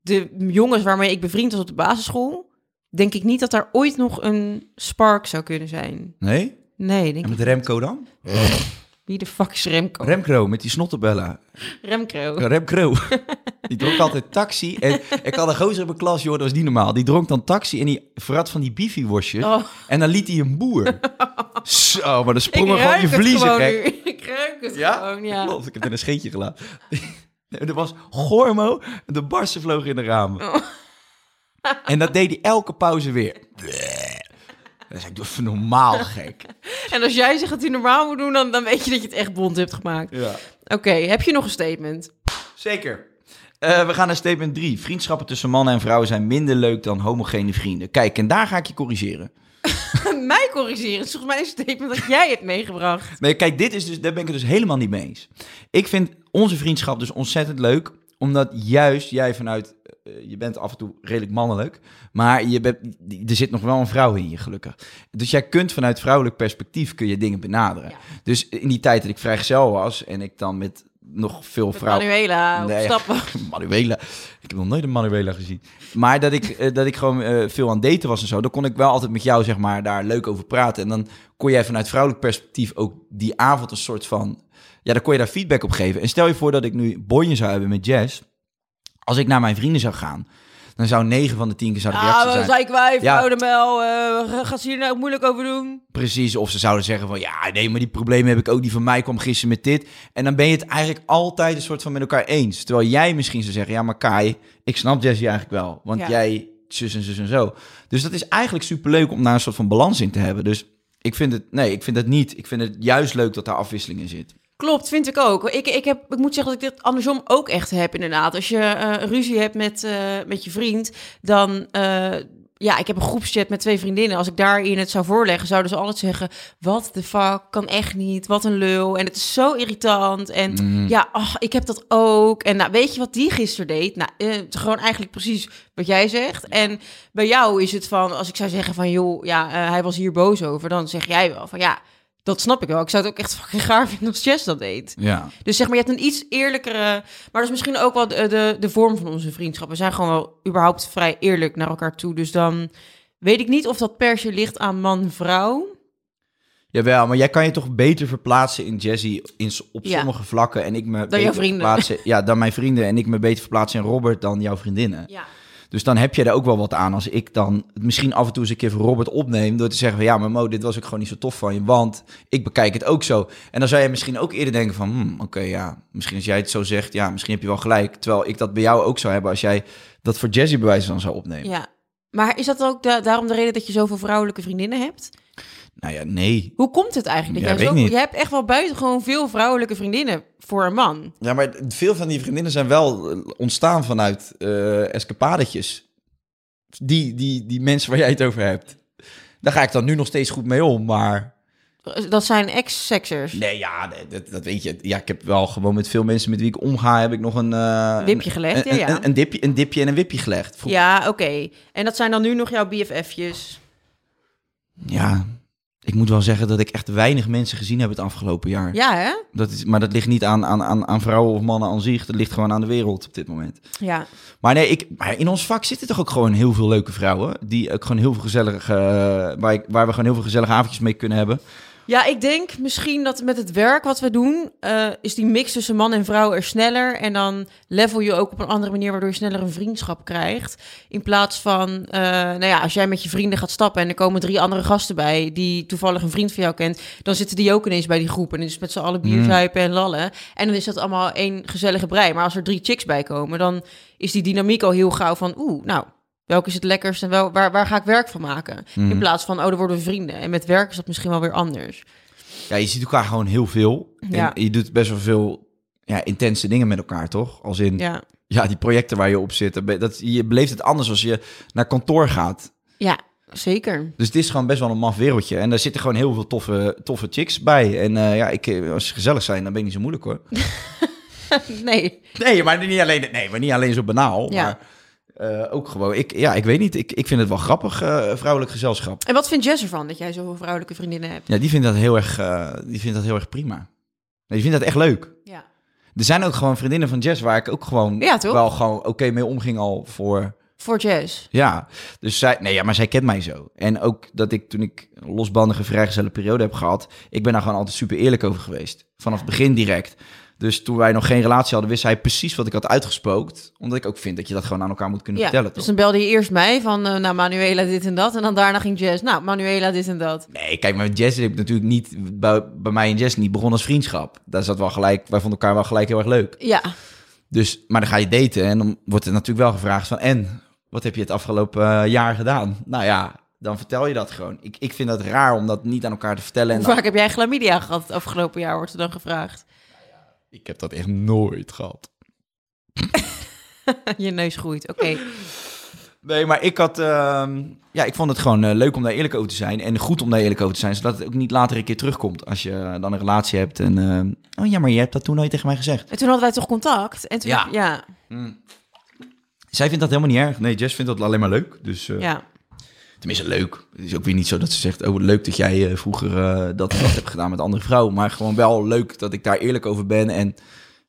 de jongens waarmee ik bevriend was op de basisschool... denk ik niet dat daar ooit nog een spark zou kunnen zijn. Nee? Nee, denk En ik met Remco dan? wie de fuck is Remco? Remco met die snottenbellen. Remco. Remco. Die dronk altijd taxi. En ik had een gozer in mijn klas, joh, dat was niet normaal. Die dronk dan taxi en die verrat van die bifi-worstjes. Oh. En dan liet hij een boer. Zo, maar dan sprongen gewoon je vliezen, gek. Ik ruik het gewoon, ja. Klopt, ik heb er een scheetje gelaten. En er was Gormo, de barsten vlogen in de ramen. Oh. En dat deed hij elke pauze weer. Ik, doe even normaal, gek. En als jij zegt dat hij normaal moet doen, dan, dan weet je dat je het echt bond hebt gemaakt. Ja. Oké, heb je nog een statement? Zeker. Eh, we gaan naar statement 3. Vriendschappen tussen mannen en vrouwen zijn minder leuk dan homogene vrienden. Kijk, en daar ga ik je corrigeren. Mij corrigeren. Het is volgens mij een statement dat jij hebt meegebracht. Nee, kijk, dit is dus, daar ben ik het dus helemaal niet mee eens. Ik vind onze vriendschap dus ontzettend leuk, omdat juist jij vanuit, je bent af en toe redelijk mannelijk, maar je bent, er zit nog wel een vrouw in je, gelukkig. Dus jij kunt vanuit vrouwelijk perspectief kun je dingen benaderen. Ja. Dus in die tijd dat ik vrijgezel was en ik dan met nog veel vrouwen... Manuela Nee, stappen. Manuela. Ik heb nog nooit een Manuela gezien. Maar dat ik, eh, dat ik gewoon eh, veel aan daten was en zo. Dan kon ik wel altijd met jou, zeg maar, daar leuk over praten. En dan kon jij vanuit vrouwelijk perspectief ook die avond een soort van... Ja, dan kon je daar feedback op geven. En stel je voor dat ik nu bonje zou hebben met Jess. Als ik naar mijn vrienden zou gaan, dan zou 9 van de 10 keer zou de Ja, reactie we zijn. zei ik wijf, Ja. oude mel. eh gaat ze hier nou moeilijk over doen? Precies, of ze zouden zeggen van ja, nee, maar die problemen heb ik ook. Die van mij kwam gisteren met dit. En dan ben je het eigenlijk altijd een soort van met elkaar eens. Terwijl jij misschien zou zeggen, ja, maar Kai, ik snap Jessie eigenlijk wel. Want Ja. jij zus en zus en zo. Dus dat is eigenlijk superleuk om daar een soort van balans in te hebben. Dus ik vind het, nee, ik vind het niet. Ik vind het juist leuk dat daar afwisseling in zit. Klopt, vind ik ook. Ik, ik, heb, ik moet zeggen dat ik dit andersom ook echt heb, inderdaad. Als je eh, ruzie hebt met, eh, met je vriend, dan... eh, ja, ik heb een groepschat met twee vriendinnen. Als ik daarin het zou voorleggen, zouden ze altijd zeggen... Wat de fuck, kan echt niet, wat een lul. En het is zo irritant. En Mm. ja, ach, ik heb dat ook. En nou, weet je wat die gisteren deed? Nou, eh, gewoon eigenlijk precies wat jij zegt. En bij jou is het van, als ik zou zeggen van... joh, ja, hij was hier boos over. Dan zeg jij wel van, ja, dat snap ik wel. Ik zou het ook echt fucking gaar vinden als Jess dat deed. Ja. Dus zeg maar, je hebt een iets eerlijkere... Maar dat is misschien ook wel de, de, de vorm van onze vriendschap. We zijn gewoon wel überhaupt vrij eerlijk naar elkaar toe. Dus dan weet ik niet of dat per se ligt aan man-vrouw. Jawel, maar jij kan je toch beter verplaatsen in Jazzy in, op Ja. sommige vlakken en ik me beter jouw vrienden. verplaatsen- Ja, dan mijn vrienden en ik me beter verplaatsen in Robert dan jouw vriendinnen. Ja. Dus dan heb je er ook wel wat aan als ik dan misschien af en toe eens een keer voor Robert opneem door te zeggen van ja, maar Mo, dit was ook gewoon niet zo tof van je, want ik bekijk het ook zo. En dan zou je misschien ook eerder denken van, hmm, oké, ja, misschien als jij het zo zegt, ja, misschien heb je wel gelijk. Terwijl ik dat bij jou ook zou hebben als jij dat voor Jazzy bewijs dan zou opnemen. ja. Maar is dat ook da- daarom de reden dat je zoveel vrouwelijke vriendinnen hebt? Nou ja, nee. Hoe komt het eigenlijk? Dat Ja, jij weet zo, niet. je hebt echt wel buitengewoon veel vrouwelijke vriendinnen voor een man. Ja, maar veel van die vriendinnen zijn wel eh, ontstaan vanuit eh escapadetjes. Die, die, die mensen waar jij het over hebt. Daar ga ik dan nu nog steeds goed mee om, maar... Dat zijn ex-sexers. Nee, ja, dat, dat weet je. Ja, ik heb wel gewoon met veel mensen met wie ik omga, heb ik nog een... eh, Wipje gelegd, een, ja, ja. Een, een, dipje, een dipje en een wipje gelegd. Vroeg- Ja, oké. En dat zijn dan nu nog jouw BFF'jes. ja, ik moet wel zeggen dat ik echt weinig mensen gezien heb het afgelopen jaar. Ja, hè? Dat is, maar dat ligt niet aan, aan, aan, aan vrouwen of mannen aan zich. Dat ligt gewoon aan de wereld op dit moment. Ja. Maar nee, ik, maar in ons vak zitten toch ook gewoon heel veel leuke vrouwen. Die ook gewoon heel veel gezellige, eh, waar, ik- waar we gewoon heel veel gezellige avondjes mee kunnen hebben. Ja, ik denk misschien dat met het werk wat we doen, eh, is die mix tussen man en vrouw er sneller. En dan level je ook op een andere manier, waardoor je sneller een vriendschap krijgt. In plaats van, eh, nou ja, als jij met je vrienden gaat stappen en er komen drie andere gasten bij, die toevallig een vriend van jou kent, dan zitten die ook ineens bij die groep. En dus met z'n allen bier Mm. en lallen. En dan is dat allemaal één gezellige brei. Maar als er drie chicks bij komen, dan is die dynamiek al heel gauw van, oeh, nou, welke is het lekkerst en wel, waar, waar ga ik werk van maken? Mhm. In plaats van, oh, dan worden we vrienden. En met werk is dat misschien wel weer anders. Ja, je ziet elkaar gewoon heel veel. Ja. En je doet best wel veel ja, intense dingen met elkaar, toch? Als in, ja. Ja, die projecten waar je op zit. dat je beleeft het anders als je naar kantoor gaat. ja zeker. Dus het is gewoon best wel een maf wereldje. En daar zitten gewoon heel veel toffe, toffe chicks bij. En eh, ja, ik, eh, als ze gezellig zijn, dan ben ik niet zo moeilijk hoor. nee. Nee, maar niet alleen, nee, maar niet alleen zo banaal. Ja. Maar eh, ook gewoon, ik, ja, ik weet niet. Ik, ik vind het wel grappig, eh, vrouwelijk gezelschap. En wat vindt Jess ervan dat jij zoveel vrouwelijke vriendinnen hebt? Ja, die vindt dat heel erg, eh, die vindt dat heel erg prima. Nee, die vindt dat echt leuk. Ja. Er zijn ook gewoon vriendinnen van Jess waar ik ook gewoon Ja, toch? wel gewoon oké mee omging al voor. Voor Jess. Ja, dus zij, nee, ja, maar zij kent mij zo. En ook dat ik toen ik een losbandige vrijgezelle periode heb gehad, ik ben daar gewoon altijd super eerlijk over geweest. Vanaf het begin direct. Dus toen wij nog geen relatie hadden, wist hij precies wat ik had uitgespookt. Omdat ik ook vind dat je dat gewoon aan elkaar moet kunnen Ja, vertellen. dus Toch? dan belde je eerst mij van, eh, nou, Manuela dit en dat. En dan daarna ging Jess, nou, Manuela dit en dat. Nee, kijk, maar Jess heb ik natuurlijk niet bij, bij mij en Jess niet begonnen als vriendschap. Daar zat wel gelijk, wij vonden elkaar wel gelijk heel erg leuk. Ja, Dus, maar dan ga je daten en dan wordt er natuurlijk wel gevraagd van... en, wat heb je het afgelopen eh, jaar gedaan? Nou ja, dan vertel je dat gewoon. Ik, ik vind dat raar om dat niet aan elkaar te vertellen. En hoe dan- vaak heb jij chlamydia gehad het afgelopen jaar, wordt er dan gevraagd. Ik heb dat echt nooit gehad. je neus groeit, oké. Nee, maar ik had... ehm, ja, ik vond het gewoon eh, leuk om daar eerlijk over te zijn. En goed om daar eerlijk over te zijn, zodat het ook niet later een keer terugkomt. Als je dan een relatie hebt en... ehm, oh ja, maar je hebt dat toen nooit tegen mij gezegd. En toen hadden wij toch contact? En toen, Ja. ja, Zij vindt dat helemaal niet erg. Nee, Jess vindt dat alleen maar leuk. Dus... eh, ja. Tenminste, leuk. Het is ook weer niet zo dat ze zegt... oh, leuk dat jij eh, vroeger eh, dat en dat hebt gedaan met andere vrouwen. Maar gewoon wel leuk dat ik daar eerlijk over ben. En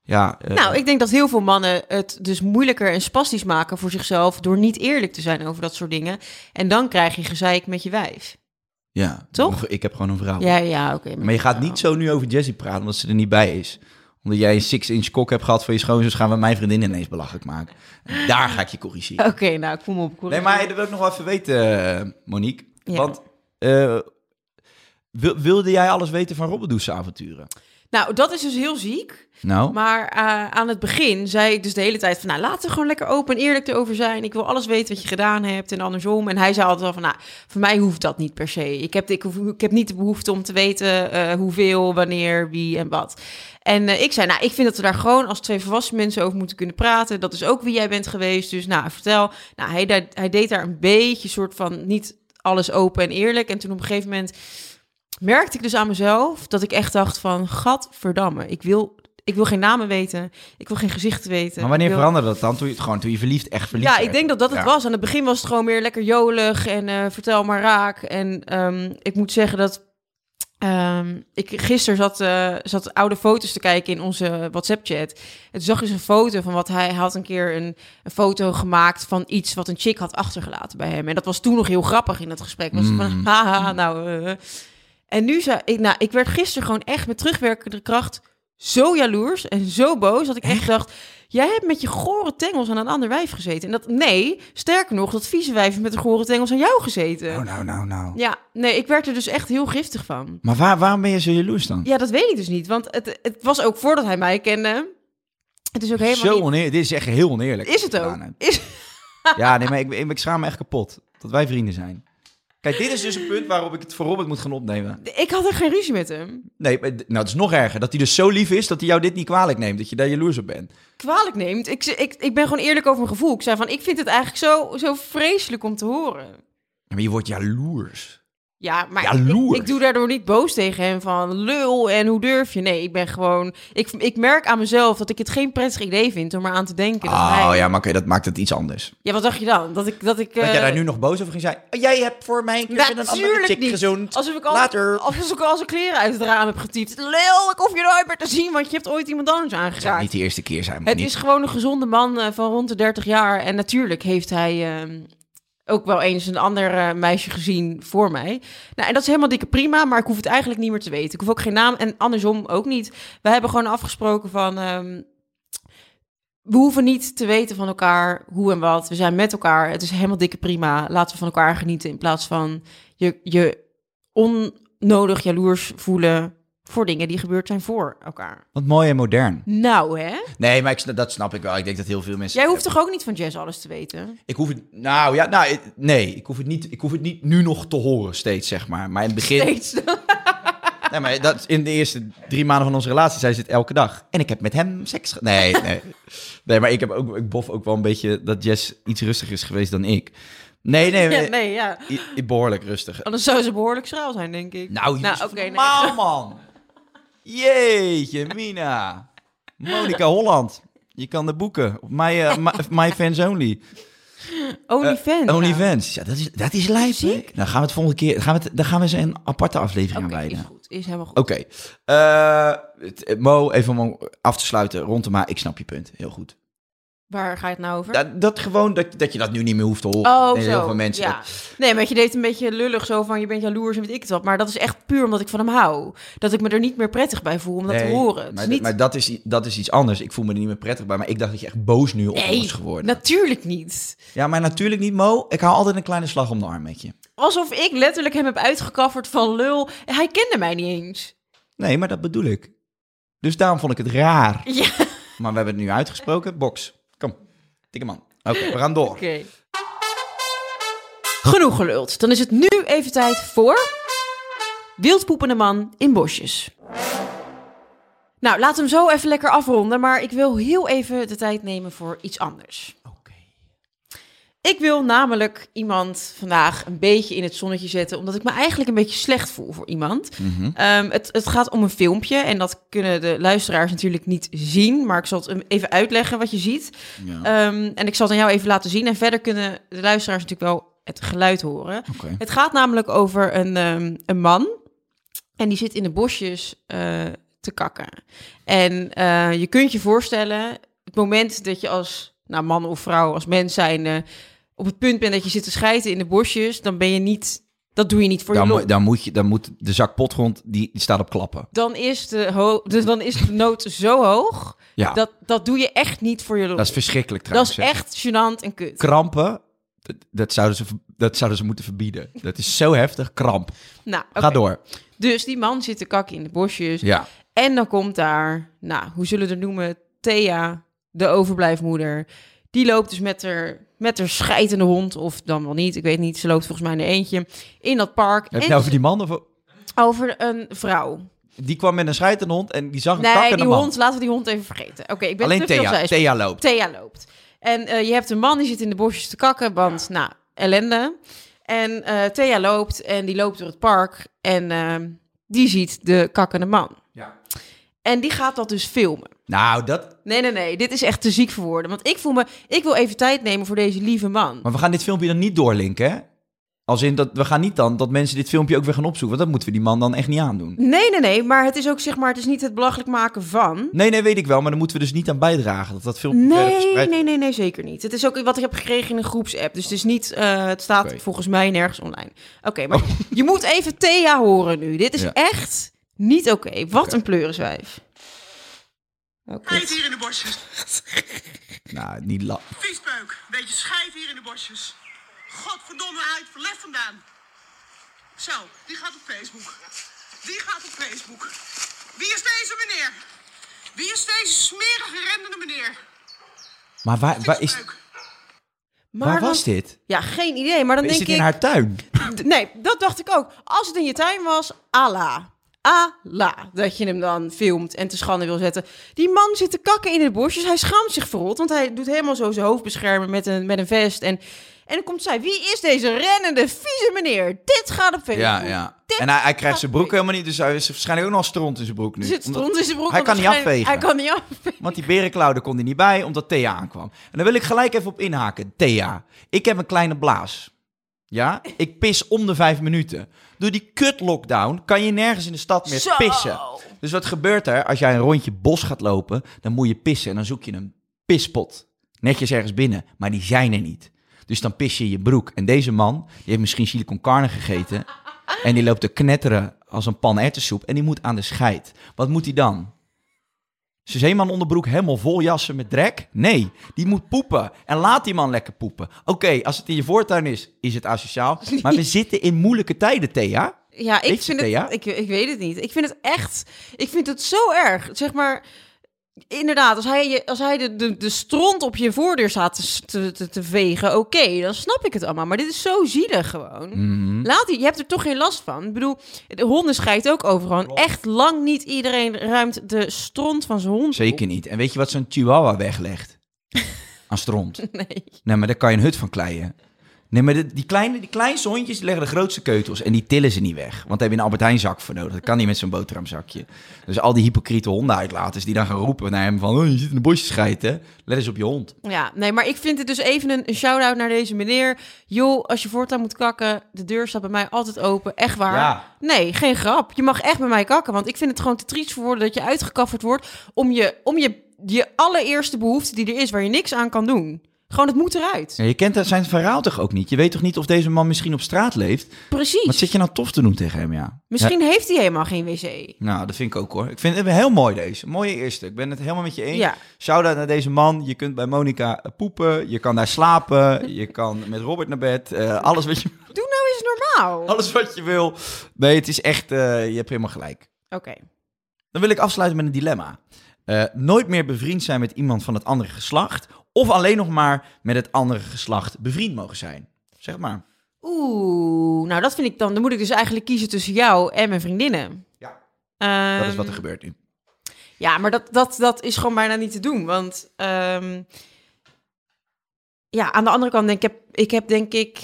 ja... eh, Nou, ik denk dat heel veel mannen het dus moeilijker en spastisch maken voor zichzelf door niet eerlijk te zijn over dat soort dingen. En dan krijg je gezeik met je wijf. ja, toch? Ik heb gewoon een vrouw. Ja, ja, oké. Maar je gaat niet zo nu over Jessie praten, omdat ze er niet bij is. Omdat jij een six-inch kok hebt gehad van je schoonzus... gaan we mijn vriendin ineens belachelijk maken. En daar ga ik je corrigeren. Oké, nou, ik voel me op. Nee, maar dat wil ik nog wel even weten, eh, Monique. Ja. Want eh, wil- wilde jij alles weten van Robbedoes avonturen? Nou, dat is dus heel ziek. Nou, Maar eh, aan het begin zei ik dus de hele tijd van... nou, laten we gewoon lekker open en eerlijk erover zijn. Ik wil alles weten wat je gedaan hebt en andersom. En hij zei altijd wel van, nou, voor mij hoeft dat niet per se. Ik heb, ik, ik heb niet de behoefte om te weten eh, hoeveel, wanneer, wie en wat. En eh, ik zei, nou, ik vind dat we daar gewoon als twee volwassen mensen over moeten kunnen praten. Dat is ook wie jij bent geweest. Dus nou, vertel. Nou, hij, hij deed daar een beetje soort van niet alles open en eerlijk. En toen op een gegeven moment merkte ik dus aan mezelf dat ik echt dacht van, gadverdamme, ik wil, ik wil geen namen weten. Ik wil geen gezichten weten. maar wanneer wil- veranderde dat dan? Toen je, gewoon toen je verliefd, echt verliefd ja, werd? ik denk dat dat het Ja. was. Aan het begin was het gewoon meer lekker jolig en eh, vertel maar raak. En ehm, ik moet zeggen dat ehm, ik gisteren zat, eh, zat oude foto's te kijken in onze WhatsApp-chat. En toen zag ik dus een foto van wat hij, hij had een keer een, een foto gemaakt van iets wat een chick had achtergelaten bij hem. En dat was toen nog heel grappig in dat gesprek. Was het van, Mm. haha, nou... eh. En nu zei ik, nou, ik werd gisteren gewoon echt met terugwerkende kracht zo jaloers en zo boos dat ik echt dacht, jij hebt met je gore tengels aan een ander wijf gezeten. En dat, nee, sterker nog, dat vieze wijf heeft met de gore tengels aan jou gezeten. Oh, nou, nou, nou. Ja, nee, ik werd er dus echt heel giftig van. Maar waar, waarom ben je zo jaloers dan? Ja, dat weet ik dus niet, want het, het was ook voordat hij mij kende. Het is ook helemaal zo oneerlijk. Dit is echt heel oneerlijk. Is het ook? Is... Ja, nee, maar ik, ik, ik schaam me echt kapot dat wij vrienden zijn. Kijk, dit is dus een punt waarop ik het voor Robert moet gaan opnemen. Ik had er geen ruzie met hem. Nee, maar nou, het is nog erger. Dat hij dus zo lief is dat hij jou dit niet kwalijk neemt. Dat je daar jaloers op bent. Kwalijk neemt. Ik, ik, ik ben gewoon eerlijk over mijn gevoel. Ik zei van, ik vind het eigenlijk zo, zo vreselijk om te horen. Ja, Maar je wordt jaloers. Ja, maar ik, ik doe daardoor niet boos tegen hem van lul en hoe durf je? Nee, ik ben gewoon... Ik, ik merk aan mezelf dat ik het geen prettig idee vind om eraan te denken. Dat Oh hij- ja, maar oké, dat maakt het iets anders. Ja, wat dacht je dan? Dat ik... Dat ik Dat eh, jij daar nu nog boos over ging zijn. Jij hebt voor mij een keer met een andere chick gezoend. Alsof ik al, Later. Alsof ik al zijn kleren uit het raam heb getypt. Lul, ik hoef je nooit meer te zien, want je hebt ooit iemand anders Het aangeraakt. zou niet de eerste keer zijn. Het niet. is gewoon een gezonde man eh, van rond de 30 jaar. En natuurlijk heeft hij ehm, ook wel eens een ander eh, meisje gezien voor mij. Nou, en dat is helemaal dikke prima, maar ik hoef het eigenlijk niet meer te weten. Ik hoef ook geen naam en andersom ook niet. We hebben gewoon afgesproken van... ehm, we hoeven niet te weten van elkaar hoe en wat. We zijn met elkaar. Het is helemaal dikke prima. Laten we van elkaar genieten in plaats van je, je onnodig jaloers voelen voor dingen die gebeurd zijn voor elkaar. Wat mooi en modern. Nou, hè? Nee, maar ik, dat snap ik wel. Ik denk dat heel veel mensen... Jij hoeft toch ook niet van jazz alles te weten? Ik hoef het... Nou ja, nou, nee. Ik hoef, het niet, ik hoef het niet nu nog te horen steeds, zeg maar. Maar in het begin... Steeds. Nee, maar dat, in de eerste drie maanden van onze relatie zei ze het elke dag. En ik heb met hem seks... ge- Nee, nee. Nee, maar ik, heb ook, ik bof ook wel een beetje dat Jess iets rustiger is geweest dan ik. Nee, nee, Ja, nee. nee, ja. I- I- behoorlijk rustig. Anders zou ze behoorlijk schraal zijn, denk ik. Nou, nou oké. nee. man. Jeetje, Mina. Monica Holland. Je kan de boeken. Op My, eh, my, my Fans Only. OnlyFans. Eh, OnlyFans. Ja, dat is, dat is? Ziek. Dan gaan we het volgende keer... Gaan we het, dan gaan we ze een aparte aflevering Oké, aan is goed. Is helemaal goed. Oké. Eh, Mo, even om af te sluiten. Rondema, ik snap je punt. Heel goed. Waar ga je het nou over? Dat, dat gewoon, dat, dat je dat nu niet meer hoeft te horen. Oh, Nee, zo. Heel veel mensen. Ja. Nee, maar je deed een beetje lullig zo van je bent jaloers en weet ik het wat. Maar dat is echt puur omdat ik van hem hou. Dat ik me er niet meer prettig bij voel om dat te horen. Het Maar, is niet... maar dat, is, dat is iets anders. Ik voel me er niet meer prettig bij. Maar ik dacht dat je echt boos nu op nee, was geworden. natuurlijk niet. Ja, maar natuurlijk niet, Mo. Ik hou altijd een kleine slag om de arm met je. Alsof ik letterlijk hem heb uitgekafferd van lul. Hij kende mij niet eens. Nee, maar dat bedoel ik. Dus daarom vond ik het raar. Ja, Maar we hebben het nu uitgesproken. Box. Dikke man. Oké, we gaan door. oké. Genoeg geluld. Dan is het nu even tijd voor... Wildpoepende man in bosjes. Nou, we hem zo even lekker afronden. Maar ik wil heel even de tijd nemen voor iets anders. Oké. Ik wil namelijk iemand vandaag een beetje in het zonnetje zetten, omdat ik me eigenlijk een beetje slecht voel voor iemand. Mhm. Ehm, het, het gaat om een filmpje en dat kunnen de luisteraars natuurlijk niet zien, maar ik zal het even uitleggen wat je ziet. Ja. Ehm, en ik zal het aan jou even laten zien en verder kunnen de luisteraars natuurlijk wel het geluid horen. Het gaat namelijk over een, ehm, een man en die zit in de bosjes eh, te kakken. En eh, je kunt je voorstellen, het moment dat je als nou, man of vrouw, als mens zijn, op het punt bent dat je zit te schijten in de bosjes, dan ben je niet, dat doe je niet voor Dan, je mo- lol. dan, moet je, dan moet de zak potgrond, die, die staat op klappen. Dan is de, ho- dus dan is de nood zo hoog, Ja, dat, dat, dat doe je echt niet voor je lol. is verschrikkelijk Dat trouwens. is hè. echt gênant en kut. Krampen, dat, dat, zouden ze, dat zouden ze moeten verbieden. Dat is zo heftig. Kramp. Nou, Ga door. Dus die man zit te kakken in de bosjes. Ja. En dan komt daar, nou, hoe zullen we het noemen? Thea, de overblijfmoeder. Die loopt dus met haar, met haar scheidende hond, of dan wel niet, ik weet niet. Ze loopt volgens mij in een eentje in dat park. Heb je en nou over die man? Of, over een vrouw. die kwam met een scheidende hond en die zag een Nee, die hond, laten we die hond even vergeten. Oké, ik ben Alleen Thea. Thea loopt. Thea loopt. En eh, je hebt een man die zit in de bosjes te kakken, want, nou, ellende. En eh, Thea loopt en die loopt door het park en eh, die ziet de kakkende man. En die gaat dat dus filmen. Nou, dat... Nee, nee, nee. Dit is echt te ziek voor woorden. Want ik voel me... Ik wil even tijd nemen voor deze lieve man. Maar we gaan dit filmpje dan niet doorlinken, hè? Als in dat we gaan niet dan dat mensen dit filmpje ook weer gaan opzoeken. Want dat moeten we die man dan echt niet aandoen. Nee, nee, nee. Maar het is ook zeg maar, het is niet het belachelijk maken van. Nee, nee, weet ik wel. Maar dan moeten we dus niet aan bijdragen dat dat filmpje Nee, nee, nee, nee, zeker niet. Het is ook wat ik heb gekregen in een groepsapp. Dus het is niet, eh, het staat. Oh. volgens mij nergens online. Oké, maar je moet even Thea horen nu. Dit is Ja. echt niet oké. Wat een pleurenzwijf. Oké. Schijf hier in de borstjes. Nou, niet la... Viespeuk. Beetje schijf hier in de borstjes. Godverdomme uit, verlef vandaan. Zo, die gaat op Facebook. Die gaat op Facebook. Wie is deze meneer? Wie is deze smerige rendende meneer? Maar waar, waar, is. Maar waar dan- was dit? Ja, geen idee. Maar dan Is denk dit ik... in haar tuin? Nee, dat dacht ik ook. Als het in je tuin was, ala. Ala. Dat je hem dan filmt en te schande wil zetten. Die man zit te kakken in de bosjes. Hij schaamt zich verrot. Want hij doet helemaal zo zijn hoofd beschermen met een, met een vest. En, en dan komt zij. Wie is deze rennende, vieze meneer? Dit gaat op Facebook. Ja, ja. Dit En hij, hij krijgt zijn broek helemaal niet. Dus hij is waarschijnlijk ook nog stront in zijn broek nu. Zit Omdat- stront in zijn broek. Hij kan niet afvegen. Hij kan niet afvegen. Want die berenklauw, kon hij niet bij, omdat Thea aankwam. En dan wil ik gelijk even op inhaken. Thea, ik heb een kleine blaas. Ja? Ik pis om de vijf minuten. Door die kut-lockdown kan je nergens in de stad meer Zo. pissen. Dus wat gebeurt er? Als jij een rondje bos gaat lopen, dan moet je pissen. En dan zoek je een pispot. Netjes ergens binnen. Maar die zijn er niet. Dus dan pis je in je broek. En deze man, die heeft misschien chili con carne gegeten. En die loopt te knetteren als een pan erwtensoep. En die moet aan de scheid. Wat moet hij dan? Zijn zeeman onderbroek helemaal vol jassen met drek? Nee, die moet poepen. En laat die man lekker poepen. Oké, als het in je voortuin is, is het asociaal. Maar we zitten in moeilijke tijden, Thea. Ja, ik je, vind Thea? het. Ik, ik weet het niet. Ik vind het echt. Ik vind het zo erg. Zeg maar. Inderdaad, als hij, je- als hij de, de, de stront op je voordeur staat te, te, te, te vegen, oké, dan snap ik het allemaal. Maar dit is zo zielig gewoon. Mhm. Laat die, je hebt er toch geen last van. Ik bedoel, de honden scheidt ook overal. En Echt lang niet iedereen ruimt de stront van zijn hond. op. Zeker niet. En weet je wat zo'n chihuahua weglegt? Aan stront. Nee. Nee, maar daar kan je een hut van kleien. Nee, maar de- die, kleine, die kleinste hondjes die leggen de grootste keutels. En die tillen ze niet weg. Want daar heb je een Albert Heijn zak voor nodig. Dat kan niet met zo'n boterhamzakje. Dus al die hypocriete hondenuitlaters die dan gaan roepen naar hem van... Oh, je zit in de bosjes schijten. Let eens op je hond. Ja, nee, maar ik vind het dus even een, een shout-out naar deze meneer. Joh, als je voortaan moet kakken, de deur staat bij mij altijd open. Echt waar. Ja. Nee, geen grap. Je mag echt bij mij kakken, want ik vind het gewoon te triest voor woorden dat je uitgekafferd wordt om je, om je, je allereerste behoefte die er is, waar je niks aan kan doen. Gewoon, het moet eruit. Ja, je kent zijn verhaal toch ook niet? Je weet toch niet of deze man misschien op straat leeft? Precies. Wat zit je nou tof te doen tegen hem, ja? Misschien heeft hij helemaal geen wc. Nou, dat vind ik ook hoor. Ik vind het heel mooi deze. Mooie eerste. Ik ben het helemaal met je eens. Ja. Shout-out naar deze man. Je kunt bij Monica eh, poepen. Je kan daar slapen. Je kan met Robert naar bed. Eh, alles, wat je, Doe nou eens normaal. alles wat je wil. Nee, het is echt... eh, je hebt helemaal gelijk. Oké. Dan wil ik afsluiten met een dilemma. Eh, nooit meer bevriend zijn met iemand van het andere geslacht. Of alleen nog maar met het andere geslacht bevriend mogen zijn. Zeg maar. Oeh, nou dat vind ik dan. Dan moet ik dus eigenlijk kiezen tussen jou en mijn vriendinnen. Ja. Dat is Ehm, wat er gebeurt nu. Ja, maar dat, dat, dat is gewoon bijna niet te doen. Want ehm, ja, aan de andere kant denk ik, heb, ik heb denk ik...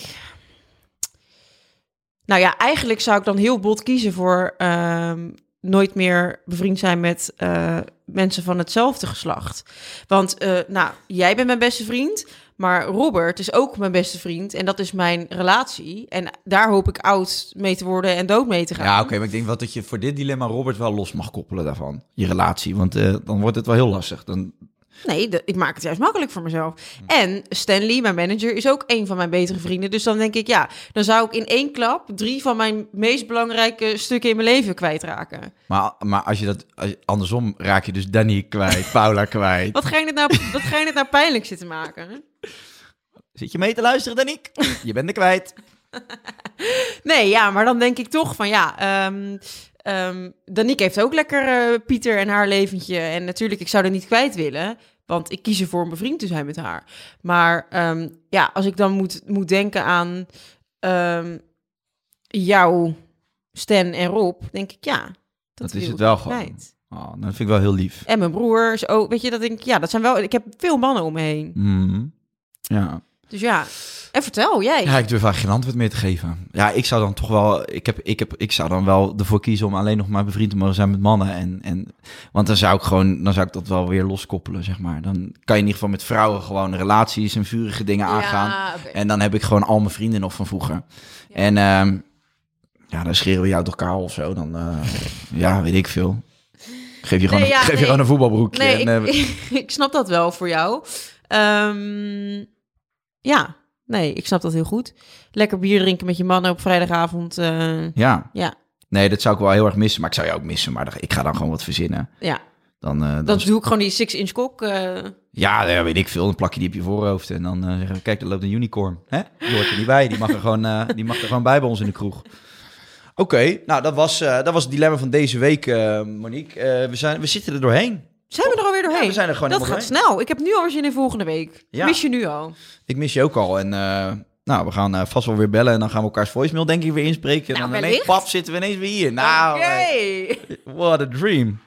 Nou ja, eigenlijk zou ik dan heel bot kiezen voor ehm, nooit meer bevriend zijn met eh, mensen van hetzelfde geslacht. Want eh, nou, jij bent mijn beste vriend, maar Robert is ook mijn beste vriend. En dat is mijn relatie. En daar hoop ik oud mee te worden en dood mee te gaan. Ja, oké, maar ik denk wel dat je voor dit dilemma Robert wel los mag koppelen daarvan. Je relatie, want eh, dan wordt het wel heel lastig. Dan, Nee, de- ik maak het juist makkelijk voor mezelf. En Stanley, mijn manager, is ook een van mijn betere vrienden. Dus dan denk ik, ja, dan zou ik in één klap drie van mijn meest belangrijke stukken in mijn leven kwijtraken. maar, maar als je dat als je- andersom raak je dus Danny kwijt, Paula kwijt. Wat ga je het nou, wat ga je het nou pijnlijk zitten maken? Zit je mee te luisteren, Danny? Je bent er kwijt. Nee, ja, maar dan denk ik toch van ja. ehm ehm, Danique heeft ook lekker eh, Pieter en haar leventje. En natuurlijk, ik zou er niet kwijt willen. Want ik kies ervoor om bevriend te zijn met haar. Maar ehm, ja, als ik dan moet, moet denken aan ehm, jou, Stan en Rob, denk ik ja. Dat, is het wel gewoon. Oh, nou, dat vind ik wel heel lief. En mijn broers ook. Weet je, dat denk ik, ja, dat zijn wel. Ik heb veel mannen om me heen. Mhm. Ja. Dus ja, en vertel jij. Ja, ik durf eigenlijk geen antwoord meer te geven. Ja, ik zou dan toch wel, ik, heb, ik, heb, ik zou dan wel ervoor kiezen om alleen nog maar bevriend te mogen zijn met mannen. En, en, want dan zou ik gewoon, dan zou ik dat wel weer loskoppelen, zeg maar. Dan kan je in ieder geval met vrouwen gewoon relaties en vurige dingen aangaan. Ja. En dan heb ik gewoon al mijn vrienden nog van vroeger. En ehm, ja, dan scheren we jou toch kaal of zo. Dan, eh, ja, weet ik veel. Geef je gewoon, Nee, een, geef je gewoon een voetbalbroekje. Nee, en, ik, eh, ik snap dat wel voor jou. Ehm, ja, nee, ik snap dat heel goed. Lekker bier drinken met je mannen op vrijdagavond. eh, ja, ja, nee, dat zou ik wel heel erg missen. Maar ik zou jou ook missen. Maar ik ga dan gewoon wat verzinnen. ja. Dan, eh, dan Dan doe ik gewoon die six-inch kok. eh, Ja, ja, weet ik veel. Dan plak je die op je voorhoofd en dan eh, zeggen we, kijk, er loopt een unicorn. Hè? Die hoort er niet bij. Die mag er gewoon, die mag er gewoon bij bij ons in de kroeg. Oké, nou dat was, dat was het dilemma van deze week, Monique. We, zijn, we zitten er doorheen. Zijn we er alweer doorheen? Ja, we zijn er gewoon dat gaat doorheen. snel. Ik heb nu alweer zin in volgende week. Ja. Mis je nu al? Ik mis je ook al. En eh, nou, we gaan eh, vast wel weer bellen en dan gaan we elkaars voicemail denk ik weer inspreken. En Nou, dan ineens, pap, zitten we ineens weer hier. Nou, Oké. eh, what a dream.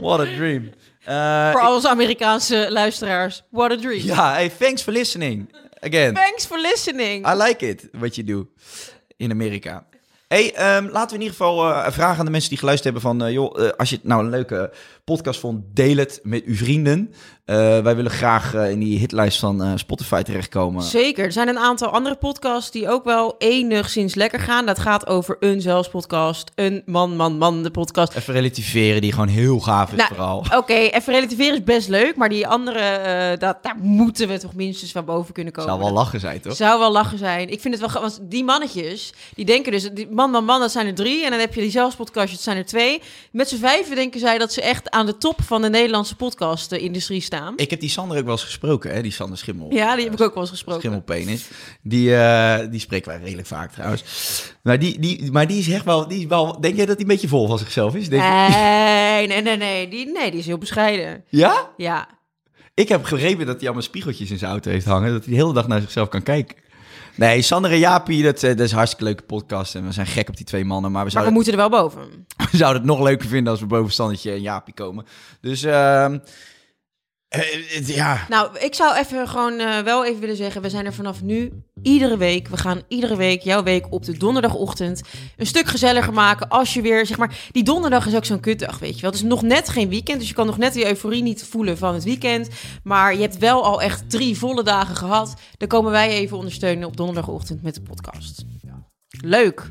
What a dream. Eh, Voor al onze Amerikaanse luisteraars. What a dream. ja, hey, thanks for listening. Again. Thanks for listening. I like it, what you do in Amerika. Hey, ehm, laten we in ieder geval eh, vragen aan de mensen die geluisterd hebben van... joh, als je het nou een leuke podcast vond, deel het met uw vrienden. Eh, wij willen graag eh, in die hitlijst van eh, Spotify terechtkomen. Zeker. Er zijn een aantal andere podcasts die ook wel enigszins lekker gaan. Dat gaat over een zelfspodcast, een man, man, man, de podcast. Even relativeren, die gewoon heel gaaf is Nou, vooral. Oké, even relativeren is best leuk, maar die andere, dat, daar moeten we toch minstens van boven kunnen komen. Zou wel lachen zijn, toch? Zou wel lachen zijn. Ik vind het wel, want die mannetjes, die denken dus, die man, man, man, dat zijn er drie. En dan heb je die zelfspodcastjes, dat zijn er twee. Met z'n vijven denken zij dat ze echt aan de top van de Nederlandse podcast-industrie staan. Ik heb die Sander ook wel eens gesproken, hè? Die Sander Schimmel. Ja, die heb ik ook wel eens gesproken. Schimmelpenis. Die, eh, die spreken wij redelijk vaak trouwens. Maar die, die, maar die is echt wel, die is wel... Denk jij dat hij een beetje vol van zichzelf is? Denk Nee, nee, nee, nee. Die, nee, die is heel bescheiden. Ja? Ja. Ik heb begrepen dat hij allemaal spiegeltjes in zijn auto heeft hangen. Dat hij de hele dag naar zichzelf kan kijken. Nee, Sander en Jaapie, dat, eh, dat is een hartstikke leuke podcast. En we zijn gek op die twee mannen. Maar we Maar we zouden, moeten er wel boven. zouden het nog leuker vinden als we boven Sandertje en Jaapie komen. Dus ehm, eh, ja, Nou, ik zou even gewoon eh, wel even willen zeggen, we zijn er vanaf nu iedere week. We gaan iedere week, jouw week, op de donderdagochtend een stuk gezelliger maken. Als je weer, zeg maar, die donderdag is ook zo'n kutdag, weet je wel. Het is nog net geen weekend, dus je kan nog net die euforie niet voelen van het weekend. Maar je hebt wel al echt drie volle dagen gehad. Dan komen wij even ondersteunen op donderdagochtend met de podcast. Leuk.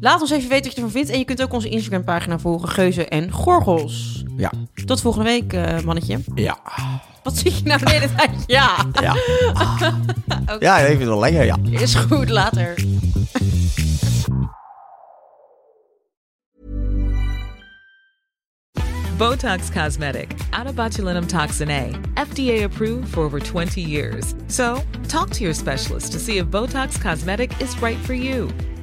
Laat ons even weten wat je ervan vindt. En je kunt ook onze Instagram-pagina volgen, Geuze en Gorgels. ja, Tot volgende week, eh, mannetje. ja, Wat zie je nou de hele tijd? Ja. ja. Ja, ik vind het wel lekker, ja. Is goed, later. Botox Cosmetic, out of botulinum toxin A, FDA approved for over 20 years. So, talk to your specialist to see if Botox Cosmetic is right for you.